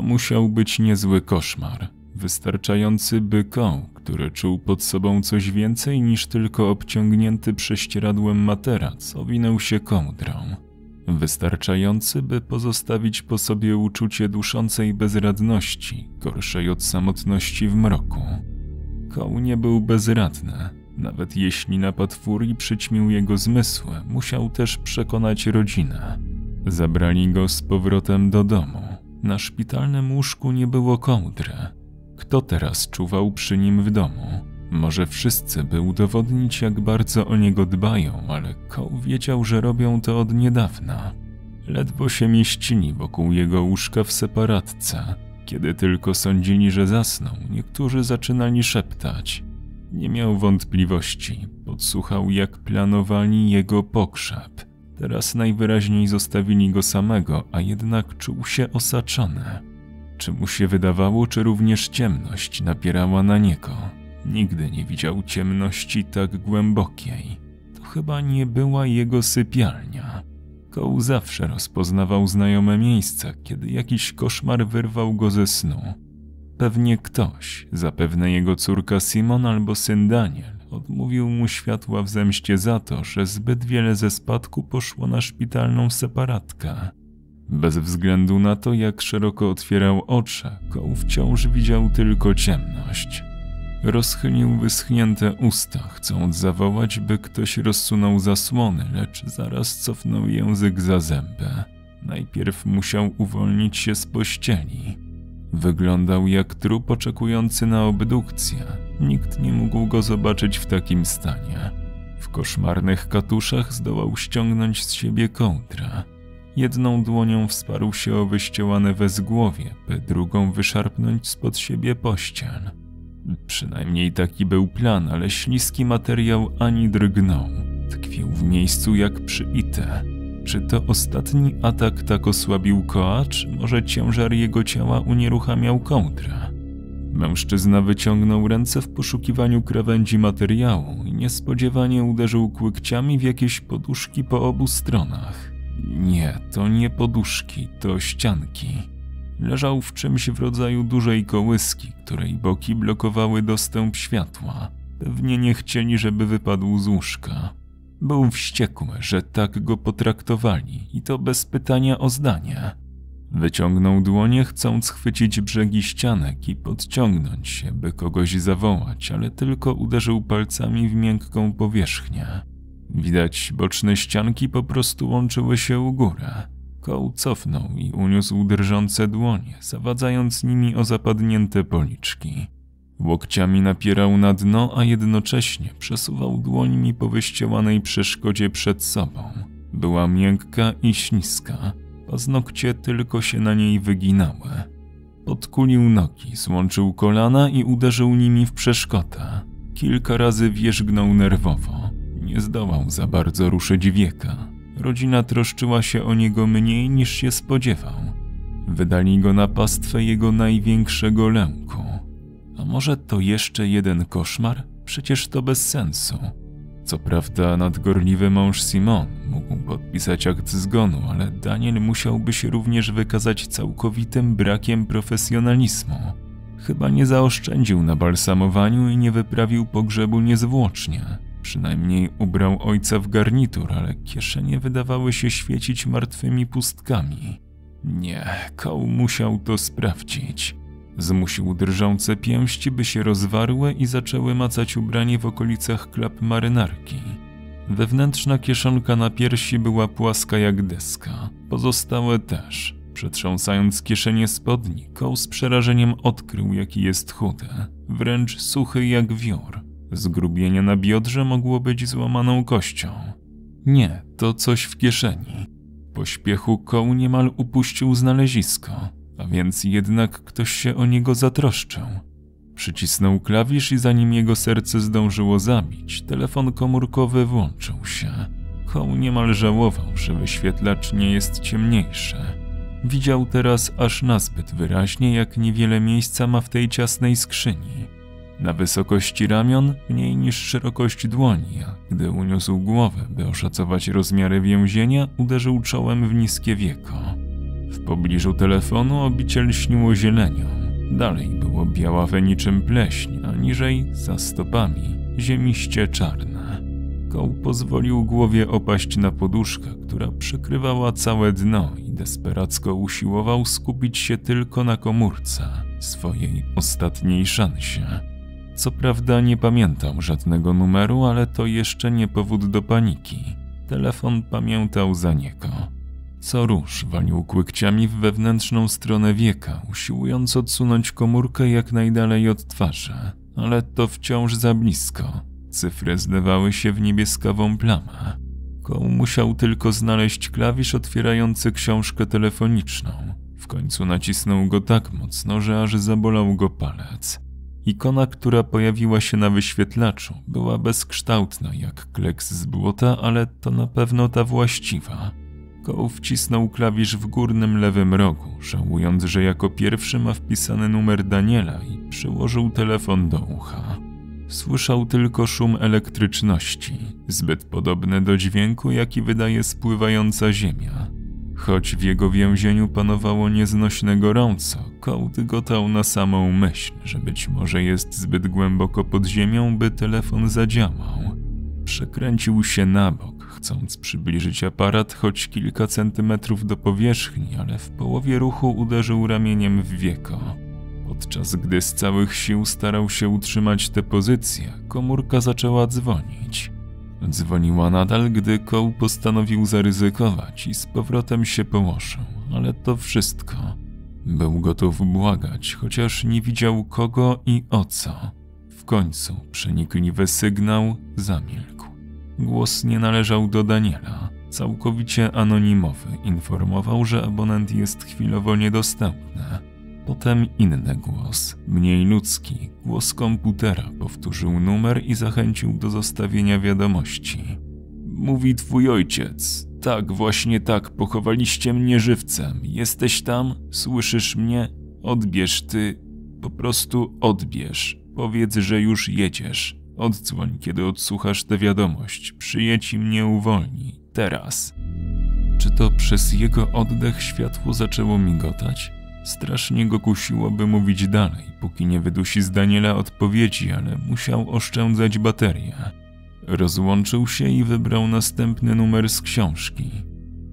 To musiał być niezły koszmar, wystarczający by koł, który czuł pod sobą coś więcej niż tylko obciągnięty prześcieradłem materac, owinął się kołdrą. Wystarczający, by pozostawić po sobie uczucie duszącej bezradności, gorszej od samotności w mroku. Koł nie był bezradny. Nawet jeśli napad furii przyćmił jego zmysły, musiał też przekonać rodzinę. Zabrali go z powrotem do domu. Na szpitalnym łóżku nie było kołdry. Kto teraz czuwał przy nim w domu? Może wszyscy, by udowodnić, jak bardzo o niego dbają, ale Koł wiedział, że robią to od niedawna. Ledwo się mieścili wokół jego łóżka w separatce. Kiedy tylko sądzili, że zasnął, niektórzy zaczynali szeptać. Nie miał wątpliwości, podsłuchał, jak planowali jego pokrzep. Teraz najwyraźniej zostawili go samego, a jednak czuł się osaczony. Czy mu się wydawało, czy również ciemność napierała na niego? Nigdy nie widział ciemności tak głębokiej. To chyba nie była jego sypialnia. Koł zawsze rozpoznawał znajome miejsca, kiedy jakiś koszmar wyrwał go ze snu. Pewnie ktoś, zapewne jego córka Simon albo syn Daniel, odmówił mu światła w zemście za to, że zbyt wiele ze spadku poszło na szpitalną separatkę. Bez względu na to, jak szeroko otwierał oczy, Koł wciąż widział tylko ciemność. Rozchylił wyschnięte usta, chcąc zawołać, by ktoś rozsunął zasłony, lecz zaraz cofnął język za zęby. Najpierw musiał uwolnić się z pościeli. Wyglądał jak trup oczekujący na obdukcję. Nikt nie mógł go zobaczyć w takim stanie. W koszmarnych katuszach zdołał ściągnąć z siebie kołdrę. Jedną dłonią wsparł się o wyściełane wezgłowie, by drugą wyszarpnąć spod siebie pościel. Przynajmniej taki był plan, ale śliski materiał ani drgnął. Tkwił w miejscu jak przybity. Czy to ostatni atak tak osłabił Koa, czy może ciężar jego ciała unieruchamiał kołdrę? Mężczyzna wyciągnął ręce w poszukiwaniu krawędzi materiału i niespodziewanie uderzył kłykciami w jakieś poduszki po obu stronach. Nie, to nie poduszki, to ścianki. Leżał w czymś w rodzaju dużej kołyski, której boki blokowały dostęp światła. Pewnie nie chcieli, żeby wypadł z łóżka. Był wściekły, że tak go potraktowali i to bez pytania o zdanie. Wyciągnął dłonie, chcąc chwycić brzegi ścianek i podciągnąć się, by kogoś zawołać, ale tylko uderzył palcami w miękką powierzchnię. Widać, boczne ścianki po prostu łączyły się u górę. Koł cofnął i uniósł drżące dłonie, zawadzając nimi o zapadnięte policzki. Łokciami napierał na dno, a jednocześnie przesuwał dłońmi po wyścielanej przeszkodzie przed sobą. Była miękka i śliska, paznokcie tylko się na niej wyginały. Podkulił nogi, złączył kolana i uderzył nimi w przeszkodę. Kilka razy wierzgnął nerwowo. Nie zdołał za bardzo ruszyć wieka. Rodzina troszczyła się o niego mniej niż się spodziewał. Wydali go na pastwę jego największego lęku. A może to jeszcze jeden koszmar? Przecież to bez sensu. Co prawda nadgorliwy mąż Simon mógł podpisać akt zgonu, ale Daniel musiałby się również wykazać całkowitym brakiem profesjonalizmu. Chyba nie zaoszczędził na balsamowaniu i nie wyprawił pogrzebu niezwłocznie. Przynajmniej ubrał ojca w garnitur, ale kieszenie wydawały się świecić martwymi pustkami. Nie, Koł musiał to sprawdzić. Zmusił drżące pięści, by się rozwarły i zaczęły macać ubranie w okolicach klap marynarki. Wewnętrzna kieszonka na piersi była płaska jak deska, pozostałe też. Przetrząsając kieszenie spodni, Koł z przerażeniem odkrył, jaki jest chudy, wręcz suchy jak wiór. Zgrubienie na biodrze mogło być złamaną kością. Nie, to coś w kieszeni. Pośpiechu Koł niemal upuścił znalezisko, a więc jednak ktoś się o niego zatroszczył. Przycisnął klawisz i zanim jego serce zdążyło zabić, telefon komórkowy włączył się. Koł niemal żałował, że wyświetlacz nie jest ciemniejszy. Widział teraz aż nazbyt wyraźnie, jak niewiele miejsca ma w tej ciasnej skrzyni. Na wysokości ramion mniej niż szerokość dłoni, a gdy uniósł głowę, by oszacować rozmiary więzienia, uderzył czołem w niskie wieko. W pobliżu telefonu obiciel śniło zielenią. Dalej było białawe niczym pleśń, a niżej, za stopami, ziemiście czarne. Koł pozwolił głowie opaść na poduszkę, która przykrywała całe dno i desperacko usiłował skupić się tylko na komórce, swojej ostatniej szansie. Co prawda nie pamiętał żadnego numeru, ale to jeszcze nie powód do paniki. Telefon pamiętał za niego. Co róż walił kłykciami w wewnętrzną stronę wieka, usiłując odsunąć komórkę jak najdalej od twarzy, ale to wciąż za blisko. Cyfry zlewały się w niebieskawą plamę. Koł musiał tylko znaleźć klawisz otwierający książkę telefoniczną. W końcu nacisnął go tak mocno, że aż zabolał go palec. Ikona, która pojawiła się na wyświetlaczu, była bezkształtna jak kleks z błota, ale to na pewno ta właściwa. Koł wcisnął klawisz w górnym lewym rogu, żałując, że jako pierwszy ma wpisany numer Daniela i przyłożył telefon do ucha. Słyszał tylko szum elektryczności, zbyt podobny do dźwięku, jaki wydaje spływająca ziemia. Choć w jego więzieniu panowało nieznośne gorąco, kołd gotał na samą myśl, że być może jest zbyt głęboko pod ziemią, by telefon zadziałał. Przekręcił się na bok, chcąc przybliżyć aparat choć kilka centymetrów do powierzchni, ale w połowie ruchu uderzył ramieniem w wieko. Podczas gdy z całych sił starał się utrzymać tę pozycję, komórka zaczęła dzwonić. Dzwoniła nadal, gdy Koł postanowił zaryzykować i z powrotem się położył, ale to wszystko. Był gotów błagać, chociaż nie widział kogo i o co. W końcu przenikliwy sygnał zamilkł. Głos nie należał do Daniela. Całkowicie anonimowy informował, że abonent jest chwilowo niedostępny. Potem inny głos, mniej ludzki, głos komputera powtórzył numer i zachęcił do zostawienia wiadomości. Mówi twój ojciec. Tak, właśnie tak, pochowaliście mnie żywcem. Jesteś tam? Słyszysz mnie? Odbierz ty. Po prostu odbierz. Powiedz, że już jedziesz. Oddzwoń, kiedy odsłuchasz tę wiadomość. Przyjedź i mnie uwolni. Teraz. Czy to przez jego oddech światło zaczęło migotać? Strasznie go kusiło, by mówić dalej, póki nie wydusi z Daniela odpowiedzi, ale musiał oszczędzać baterię. Rozłączył się i wybrał następny numer z książki.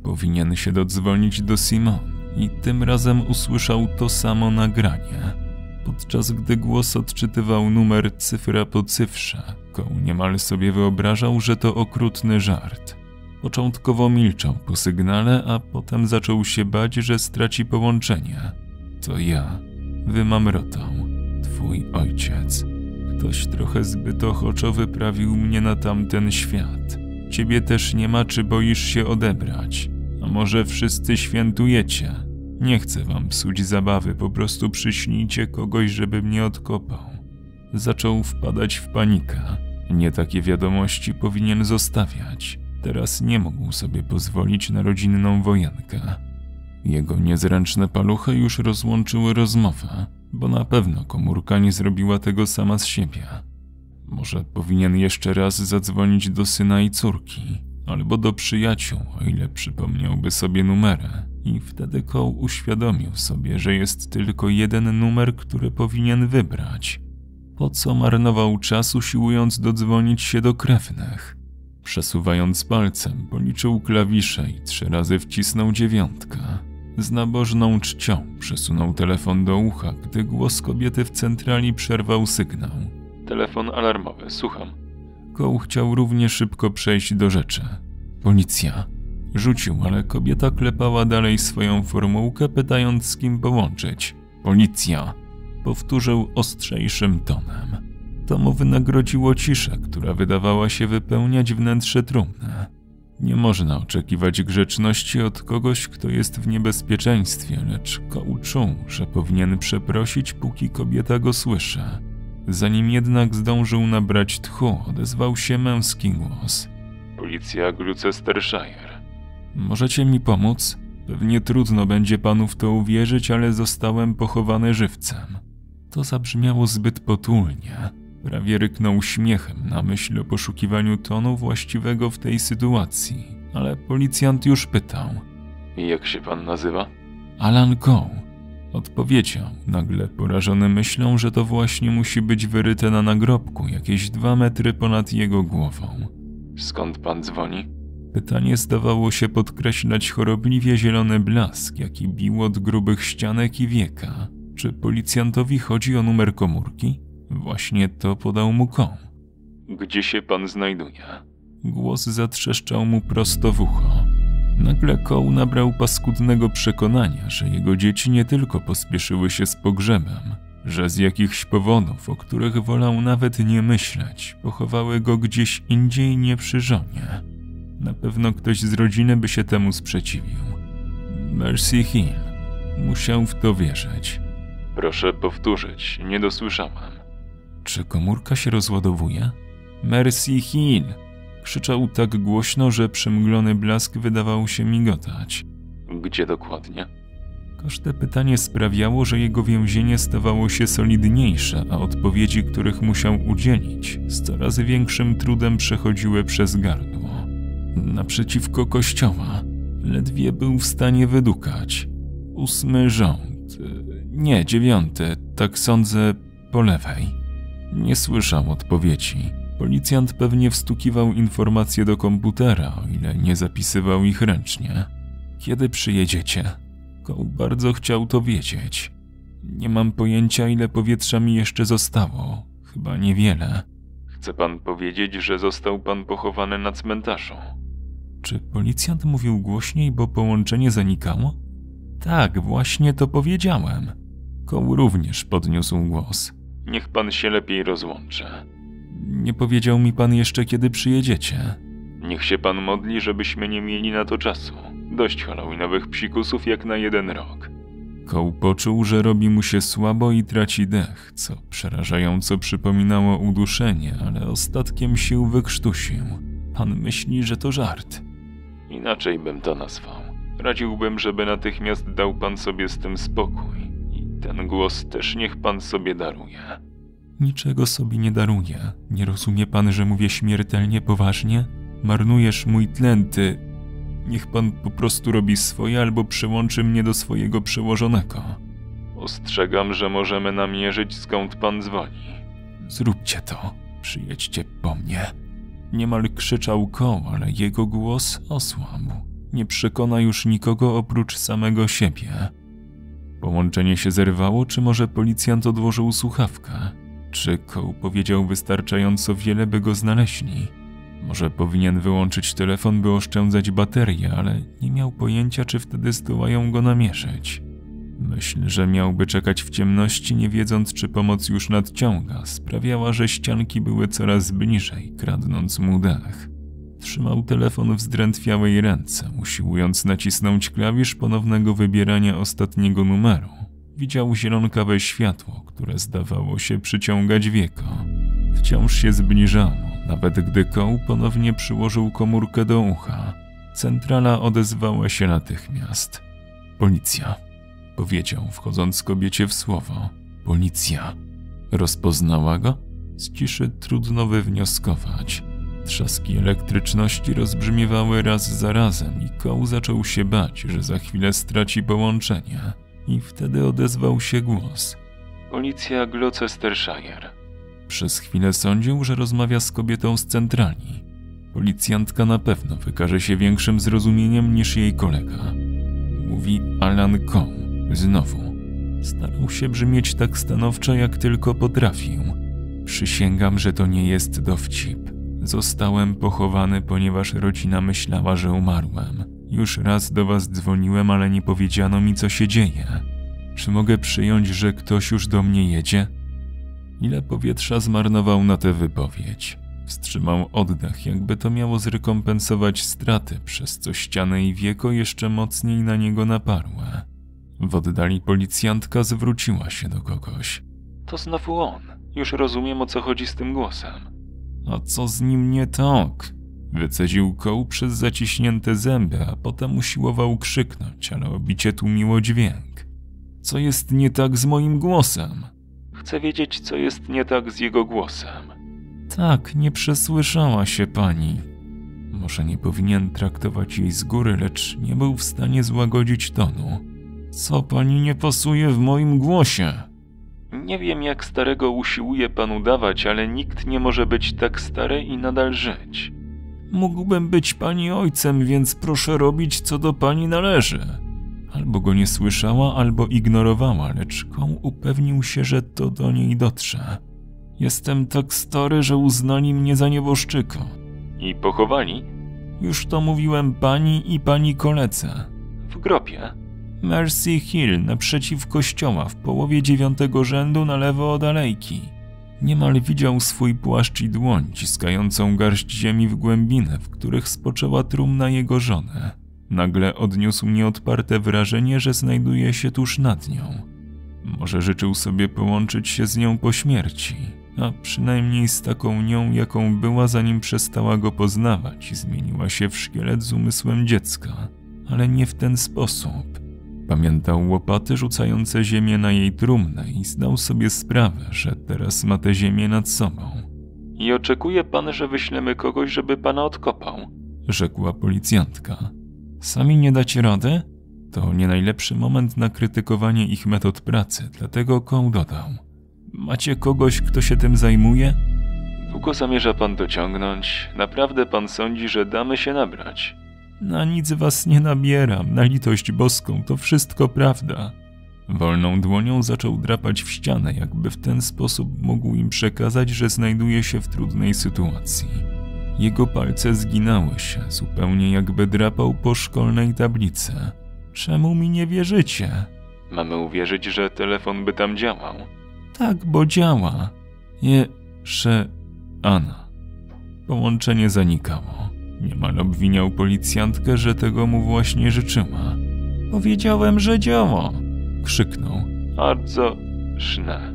Powinien się dodzwonić do Simon i tym razem usłyszał to samo nagranie. Podczas gdy głos odczytywał numer cyfra po cyfrze, koł niemal sobie wyobrażał, że to okrutny żart. Początkowo milczał po sygnale, a potem zaczął się bać, że straci połączenie. To ja wymamrotał, twój ojciec. Ktoś trochę zbyt ochoczo wyprawił mnie na tamten świat. Ciebie też nie ma, czy boisz się odebrać. A może wszyscy świętujecie? Nie chcę wam psuć zabawy, po prostu przyśnijcie kogoś, żeby mnie odkopał. Zaczął wpadać w panikę. Nie takie wiadomości powinien zostawiać. Teraz nie mógł sobie pozwolić na rodzinną wojenkę. Jego niezręczne paluchy już rozłączyły rozmowę, bo na pewno komórka nie zrobiła tego sama z siebie. Może powinien jeszcze raz zadzwonić do syna i córki, albo do przyjaciół, o ile przypomniałby sobie numery. I wtedy Koł uświadomił sobie, że jest tylko jeden numer, który powinien wybrać. Po co marnował czas usiłując dodzwonić się do krewnych? Przesuwając palcem, policzył klawisze i trzy razy wcisnął dziewiątkę. Z nabożną czcią przesunął telefon do ucha, gdy głos kobiety w centrali przerwał sygnał. Telefon alarmowy, słucham. Koł chciał równie szybko przejść do rzeczy. Policja. Rzucił, ale kobieta klepała dalej swoją formułkę, pytając z kim połączyć. Policja. Powtórzył ostrzejszym tonem. To mu wynagrodziło ciszę, która wydawała się wypełniać wnętrze trumny. Nie można oczekiwać grzeczności od kogoś, kto jest w niebezpieczeństwie, lecz Koł czuł, że powinien przeprosić, póki kobieta go słyszy. Zanim jednak zdążył nabrać tchu, odezwał się męski głos. Policja Gloucestershire. Możecie mi pomóc? Pewnie trudno będzie panu w to uwierzyć, ale zostałem pochowany żywcem. To zabrzmiało zbyt potulnie. Prawie ryknął śmiechem na myśl o poszukiwaniu tonu właściwego w tej sytuacji, ale policjant już pytał. Jak się pan nazywa? Alan Coe. Odpowiedział, nagle porażony myślą, że to właśnie musi być wyryte na nagrobku, jakieś dwa metry ponad jego głową. Skąd pan dzwoni? Pytanie zdawało się podkreślać chorobliwie zielony blask, jaki bił od grubych ścianek i wieka. Czy policjantowi chodzi o numer komórki? Właśnie to podał mu kom. Gdzie się pan znajduje? Głos zatrzeszczał mu prosto w ucho. Nagle koł nabrał paskudnego przekonania, że jego dzieci nie tylko pospieszyły się z pogrzebem, że z jakichś powodów, o których wolał nawet nie myśleć, pochowały go gdzieś indziej nie przy żonie. Na pewno ktoś z rodziny by się temu sprzeciwił. Mercy Hill. Musiał w to wierzyć. Proszę powtórzyć, nie dosłyszałam. Czy komórka się rozładowuje? Mercy Hill! Krzyczał tak głośno, że przymglony blask wydawał się migotać. Gdzie dokładnie? Każde pytanie sprawiało, że jego więzienie stawało się solidniejsze, a odpowiedzi, których musiał udzielić, z coraz większym trudem przechodziły przez gardło. Naprzeciwko kościoła ledwie był w stanie wydukać. Ósmy rząd. Nie, dziewiąty, tak sądzę, po lewej. Nie słyszał odpowiedzi. Policjant pewnie wstukiwał informacje do komputera, o ile nie zapisywał ich ręcznie. Kiedy przyjedziecie? Koł bardzo chciał to wiedzieć. Nie mam pojęcia, ile powietrza mi jeszcze zostało. Chyba niewiele. Chce pan powiedzieć, że został pan pochowany na cmentarzu? Czy policjant mówił głośniej, bo połączenie zanikało? Tak, właśnie to powiedziałem. Koł również podniósł głos. Niech pan się lepiej rozłączy. Nie powiedział mi pan jeszcze, kiedy przyjedziecie. Niech się pan modli, żebyśmy nie mieli na to czasu. Dość halloweenowych psikusów jak na jeden rok. Koł poczuł, że robi mu się słabo i traci dech, co przerażająco przypominało uduszenie, ale ostatkiem sił wykrztusił. Pan myśli, że to żart. Inaczej bym to nazwał. Radziłbym, żeby natychmiast dał pan sobie z tym spokój. I ten głos też niech pan sobie daruje. Niczego sobie nie daruję. Nie rozumie pan, że mówię śmiertelnie poważnie? Marnujesz mój tlen, ty. Niech pan po prostu robi swoje albo przyłączy mnie do swojego przełożonego. Ostrzegam, że możemy namierzyć skąd pan dzwoni. Zróbcie to. Przyjedźcie po mnie. Niemal krzyczał koł, ale jego głos osłabł. Nie przekona już nikogo oprócz samego siebie. Połączenie się zerwało, czy może policjant odłożył słuchawkę? Czy koł powiedział wystarczająco wiele, by go znaleźli? Może powinien wyłączyć telefon, by oszczędzać baterię, ale nie miał pojęcia, czy wtedy zdołają go namierzyć. Myśl, że miałby czekać w ciemności, nie wiedząc, czy pomoc już nadciąga, sprawiała, że ścianki były coraz bliżej, kradnąc mu dech. Trzymał telefon w zdrętwiałej ręce, usiłując nacisnąć klawisz ponownego wybierania ostatniego numeru. Widział zielonkawe światło, które zdawało się przyciągać wieko. Wciąż się zbliżało, nawet gdy koł ponownie przyłożył komórkę do ucha. Centrala odezwała się natychmiast. Policja, powiedział, wchodząc kobiecie w słowo. Policja. Rozpoznała go? Z ciszy trudno wywnioskować. Trzaski elektryczności rozbrzmiewały raz za razem i koł zaczął się bać, że za chwilę straci połączenie. I wtedy odezwał się głos. Policja Gloucestershire. Przez chwilę sądził, że rozmawia z kobietą z centrali. Policjantka na pewno wykaże się większym zrozumieniem niż jej kolega. Mówi Alan Coe. Znowu. Starał się brzmieć tak stanowczo, jak tylko potrafił. Przysięgam, że to nie jest dowcip. Zostałem pochowany, ponieważ rodzina myślała, że umarłem. Już raz do was dzwoniłem, ale nie powiedziano mi, co się dzieje. Czy mogę przyjąć, że ktoś już do mnie jedzie? Ile powietrza zmarnował na tę wypowiedź? Wstrzymał oddech, jakby to miało zrekompensować straty, przez co ściany i wieko jeszcze mocniej na niego naparły. W oddali policjantka zwróciła się do kogoś. To znowu on. Już rozumiem, o co chodzi z tym głosem. A co z nim nie tak? Wycedził koł przez zaciśnięte zęby, a potem usiłował krzyknąć, ale obicie tłumiło dźwięk. Co jest nie tak z moim głosem? Chcę wiedzieć, co jest nie tak z jego głosem. Tak, nie przesłyszała się pani. Może nie powinien traktować jej z góry, lecz nie był w stanie złagodzić tonu. Co pani nie pasuje w moim głosie? Nie wiem, jak starego usiłuje pan udawać, ale nikt nie może być tak stary i nadal żyć. Mógłbym być pani ojcem, więc proszę robić, co do pani należy. Albo go nie słyszała, albo ignorowała, lecz Koł upewnił się, że to do niej dotrze. Jestem tak stary, że uznali mnie za nieboszczyka. I pochowali? Już to mówiłem pani i pani koledze. W grobie. Mercy Hill, naprzeciw kościoła, w połowie dziewiątego rzędu na lewo od alejki. Niemal widział swój płaszcz i dłoń ciskającą garść ziemi w głębinę, w których spoczęła trumna jego żony. Nagle odniósł nieodparte wrażenie, że znajduje się tuż nad nią. Może życzył sobie połączyć się z nią po śmierci, a przynajmniej z taką nią, jaką była zanim przestała go poznawać i zmieniła się w szkielet z umysłem dziecka, ale nie w ten sposób. Pamiętał łopaty rzucające ziemię na jej trumnę i zdał sobie sprawę, że teraz ma tę ziemię nad sobą. I oczekuje pan, że wyślemy kogoś, żeby pana odkopał? Rzekła policjantka. Sami nie dacie rady? To nie najlepszy moment na krytykowanie ich metod pracy, dlatego koł dodał. Macie kogoś, kto się tym zajmuje? Długo zamierza pan dociągnąć? Naprawdę pan sądzi, że damy się nabrać? Na nic was nie nabieram, na litość boską, to wszystko prawda. Wolną dłonią zaczął drapać w ścianę, jakby w ten sposób mógł im przekazać, że znajduje się w trudnej sytuacji. Jego palce zginały się, zupełnie jakby drapał po szkolnej tablicy. Czemu mi nie wierzycie? Mamy uwierzyć, że telefon by tam działał. Tak, bo działa. Jeszcze Anna. Połączenie zanikało. Niemal obwiniał policjantkę, że tego mu właśnie życzyła. Powiedziałem, że działa. Krzyknął. Bardzo szne.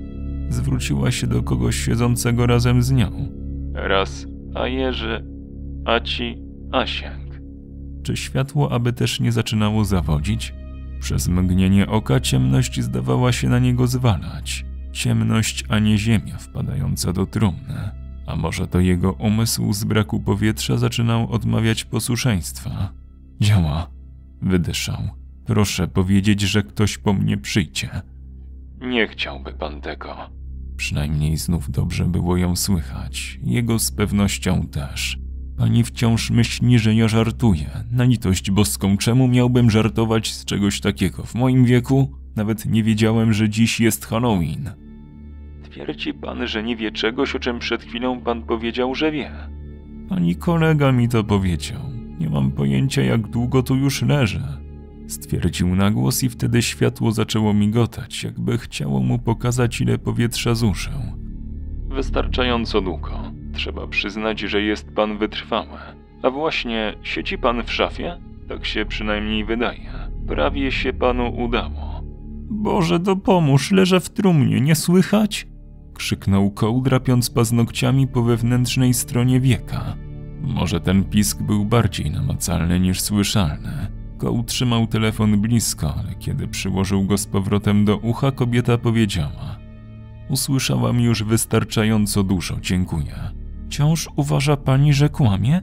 Zwróciła się do kogoś siedzącego razem z nią. Raz, a Jerzy, a ci Asięg. Czy światło aby też nie zaczynało zawodzić? Przez mgnienie oka ciemność zdawała się na niego zwalać. Ciemność, a nie ziemia wpadająca do trumny. A może to jego umysł z braku powietrza zaczynał odmawiać posłuszeństwa? Działa. Wydyszał. Proszę powiedzieć, że ktoś po mnie przyjdzie. Nie chciałby pan tego. Przynajmniej znów dobrze było ją słychać. Jego z pewnością też. Pani wciąż myśli, że ja żartuję. Na litość boską, czemu miałbym żartować z czegoś takiego? W moim wieku nawet nie wiedziałem, że dziś jest Halloween. Twierdzi pan, że nie wie czegoś, o czym przed chwilą pan powiedział, że wie. Pani kolega mi to powiedział. Nie mam pojęcia, jak długo tu już leżę. Stwierdził na głos i wtedy światło zaczęło migotać, jakby chciało mu pokazać, ile powietrza zużył. Wystarczająco długo. Trzeba przyznać, że jest pan wytrwały. A właśnie, siedzi pan w szafie? Tak się przynajmniej wydaje. Prawie się panu udało. Boże, dopomóż, leżę w trumnie, nie słychać? Krzyknął koł, drapiąc paznokciami po wewnętrznej stronie wieka. Może ten pisk był bardziej namacalny niż słyszalny. Koł trzymał telefon blisko, ale kiedy przyłożył go z powrotem do ucha, kobieta powiedziała: Usłyszałam już wystarczająco dużo, dziękuję. Wciąż uważa pani, że kłamie?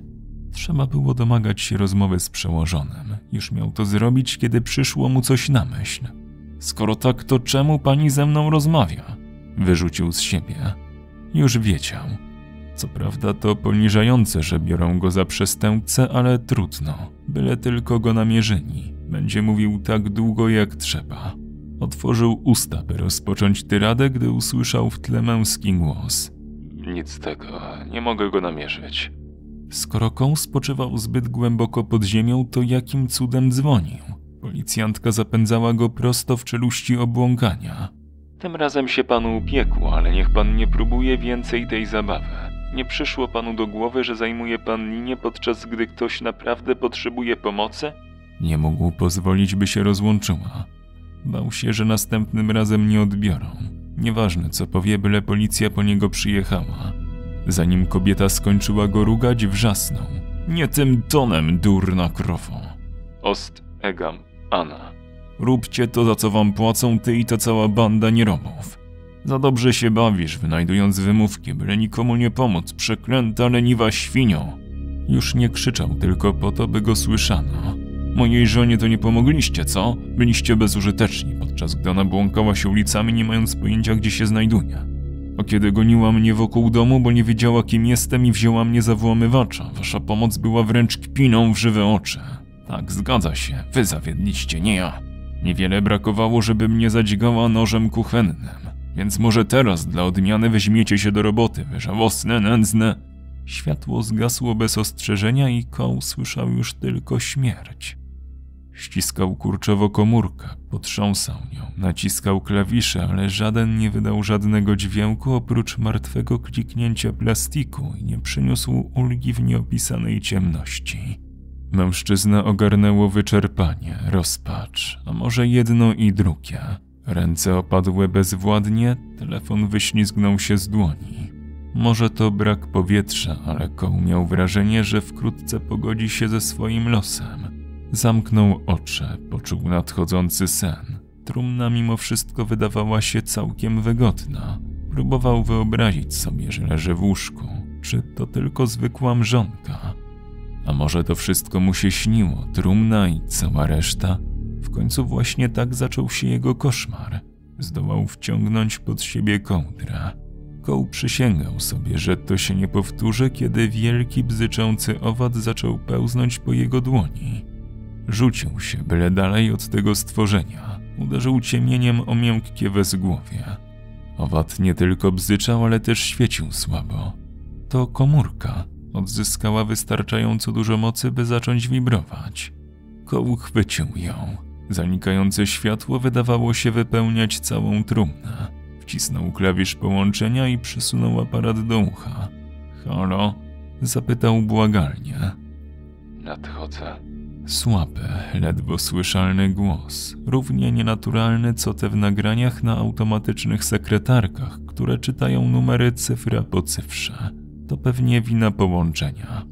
Trzeba było domagać się rozmowy z przełożonym. Już miał to zrobić, kiedy przyszło mu coś na myśl. Skoro tak, to czemu pani ze mną rozmawia? Wyrzucił z siebie. Już wiedział. Co prawda to poniżające, że biorą go za przestępcę, ale trudno. Byle tylko go namierzyni. Będzie mówił tak długo jak trzeba. Otworzył usta, by rozpocząć tyradę, gdy usłyszał w tle męski głos. Nic z tego, nie mogę go namierzyć. Skoro koł spoczywał zbyt głęboko pod ziemią, to jakim cudem dzwonił? Policjantka zapędzała go prosto w czeluści obłąkania. Tym razem się panu upiekło, ale niech pan nie próbuje więcej tej zabawy. Nie przyszło panu do głowy, że zajmuje pan linię, podczas gdy ktoś naprawdę potrzebuje pomocy? Nie mógł pozwolić, by się rozłączyła. Bał się, że następnym razem nie odbiorą. Nieważne co powie, byle policja po niego przyjechała. Zanim kobieta skończyła go rugać, wrzasnął. Nie tym tonem, durna krowo. Ost egam Anna. Róbcie to, za co wam płacą ty i ta cała banda nierobów. Za dobrze się bawisz, wynajdując wymówki, byle nikomu nie pomóc, przeklęta leniwa świnio. Już nie krzyczał tylko po to, by go słyszano. Mojej żonie to nie pomogliście, co? Byliście bezużyteczni, podczas gdy ona błąkała się ulicami, nie mając pojęcia, gdzie się znajduje. A kiedy goniła mnie wokół domu, bo nie wiedziała, kim jestem i wzięła mnie za włamywacza, wasza pomoc była wręcz kpiną w żywe oczy. Tak, zgadza się, wy zawiedliście, nie ja. Niewiele brakowało, żeby mnie zadźgała nożem kuchennym. Więc może teraz dla odmiany weźmiecie się do roboty, wy żałosne, nędzne. Światło zgasło bez ostrzeżenia i koł słyszał już tylko śmierć. Ściskał kurczowo komórkę, potrząsał nią, naciskał klawisze, ale żaden nie wydał żadnego dźwięku oprócz martwego kliknięcia plastiku i nie przyniósł ulgi w nieopisanej ciemności. Mężczyznę ogarnęło wyczerpanie, rozpacz, a może jedno i drugie. Ręce opadły bezwładnie, telefon wyślizgnął się z dłoni. Może to brak powietrza, ale Koł miał wrażenie, że wkrótce pogodzi się ze swoim losem. Zamknął oczy, poczuł nadchodzący sen. Trumna mimo wszystko wydawała się całkiem wygodna. Próbował wyobrazić sobie, że leży w łóżku. Czy to tylko zwykła mrzonka? A może to wszystko mu się śniło, trumna i cała reszta? W końcu właśnie tak zaczął się jego koszmar. Zdołał wciągnąć pod siebie kołdrę. Koł przysięgał sobie, że to się nie powtórzy, kiedy wielki bzyczący owad zaczął pełznąć po jego dłoni. Rzucił się byle dalej od tego stworzenia. Uderzył ciemieniem o miękkie wezgłowie. Owad nie tylko bzyczał, ale też świecił słabo. To komórka odzyskała wystarczająco dużo mocy, by zacząć wibrować. Koł chwycił ją. Zanikające światło wydawało się wypełniać całą trumnę. Wcisnął klawisz połączenia i przysunął aparat do ucha. Halo? Zapytał błagalnie. Nadchodzę. Słaby, ledwo słyszalny głos, równie nienaturalny co te w nagraniach na automatycznych sekretarkach, które czytają numery cyfra po cyfrze. To pewnie wina połączenia.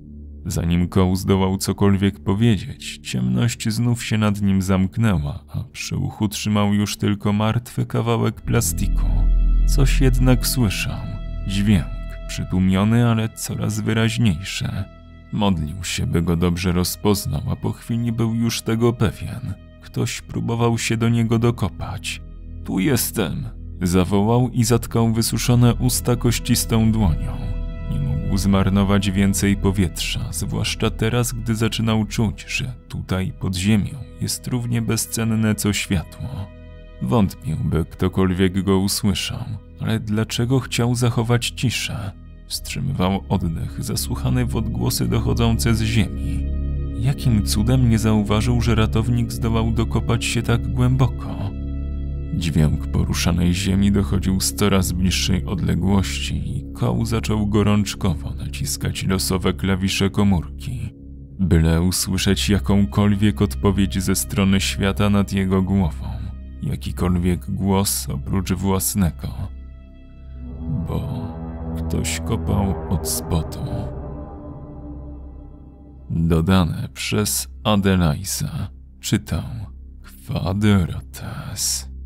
Zanim Koł zdołał cokolwiek powiedzieć, ciemność znów się nad nim zamknęła, a przy uchu trzymał już tylko martwy kawałek plastiku. Coś jednak słyszał. Dźwięk, przytłumiony, ale coraz wyraźniejszy. Modlił się, by go dobrze rozpoznał, a po chwili był już tego pewien. Ktoś próbował się do niego dokopać. Tu jestem! Zawołał i zatkał wysuszone usta kościstą dłonią. Mógł zmarnować więcej powietrza, zwłaszcza teraz, gdy zaczynał czuć, że tutaj pod ziemią jest równie bezcenne co światło. Wątpił, by ktokolwiek go usłyszał, ale dlaczego chciał zachować ciszę? Wstrzymywał oddech, zasłuchany w odgłosy dochodzące z ziemi. Jakim cudem nie zauważył, że ratownik zdołał dokopać się tak głęboko? Dźwięk poruszanej ziemi dochodził z coraz bliższej odległości i koł zaczął gorączkowo naciskać losowe klawisze komórki, byle usłyszeć jakąkolwiek odpowiedź ze strony świata nad jego głową, jakikolwiek głos oprócz własnego. Bo ktoś kopał od spodu. Dodane przez Adelaisa. Czytał Kwadrates.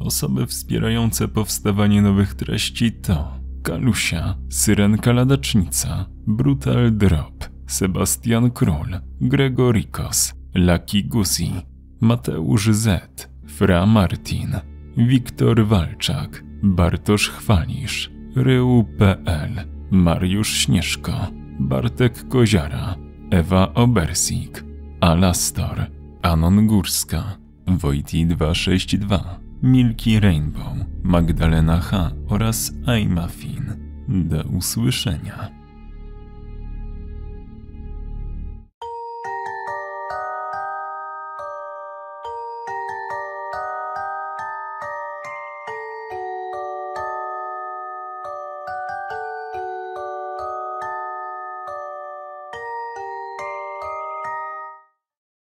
Osoby wspierające powstawanie nowych treści to Kalusia, Syrenka Ladacznica, Brutal Drop, Sebastian Król, Gregorikos, Lucky Guzi, Mateusz Z, Fra Martin, Wiktor Walczak, Bartosz Chwalisz, Rył.pl, Mariusz Śnieżko, Bartek Koziara, Ewa Obersik, Alastor, Anon Górska, Wojti 262, Milky Rainbow, Magdalena H. oraz Aimafin. Do usłyszenia.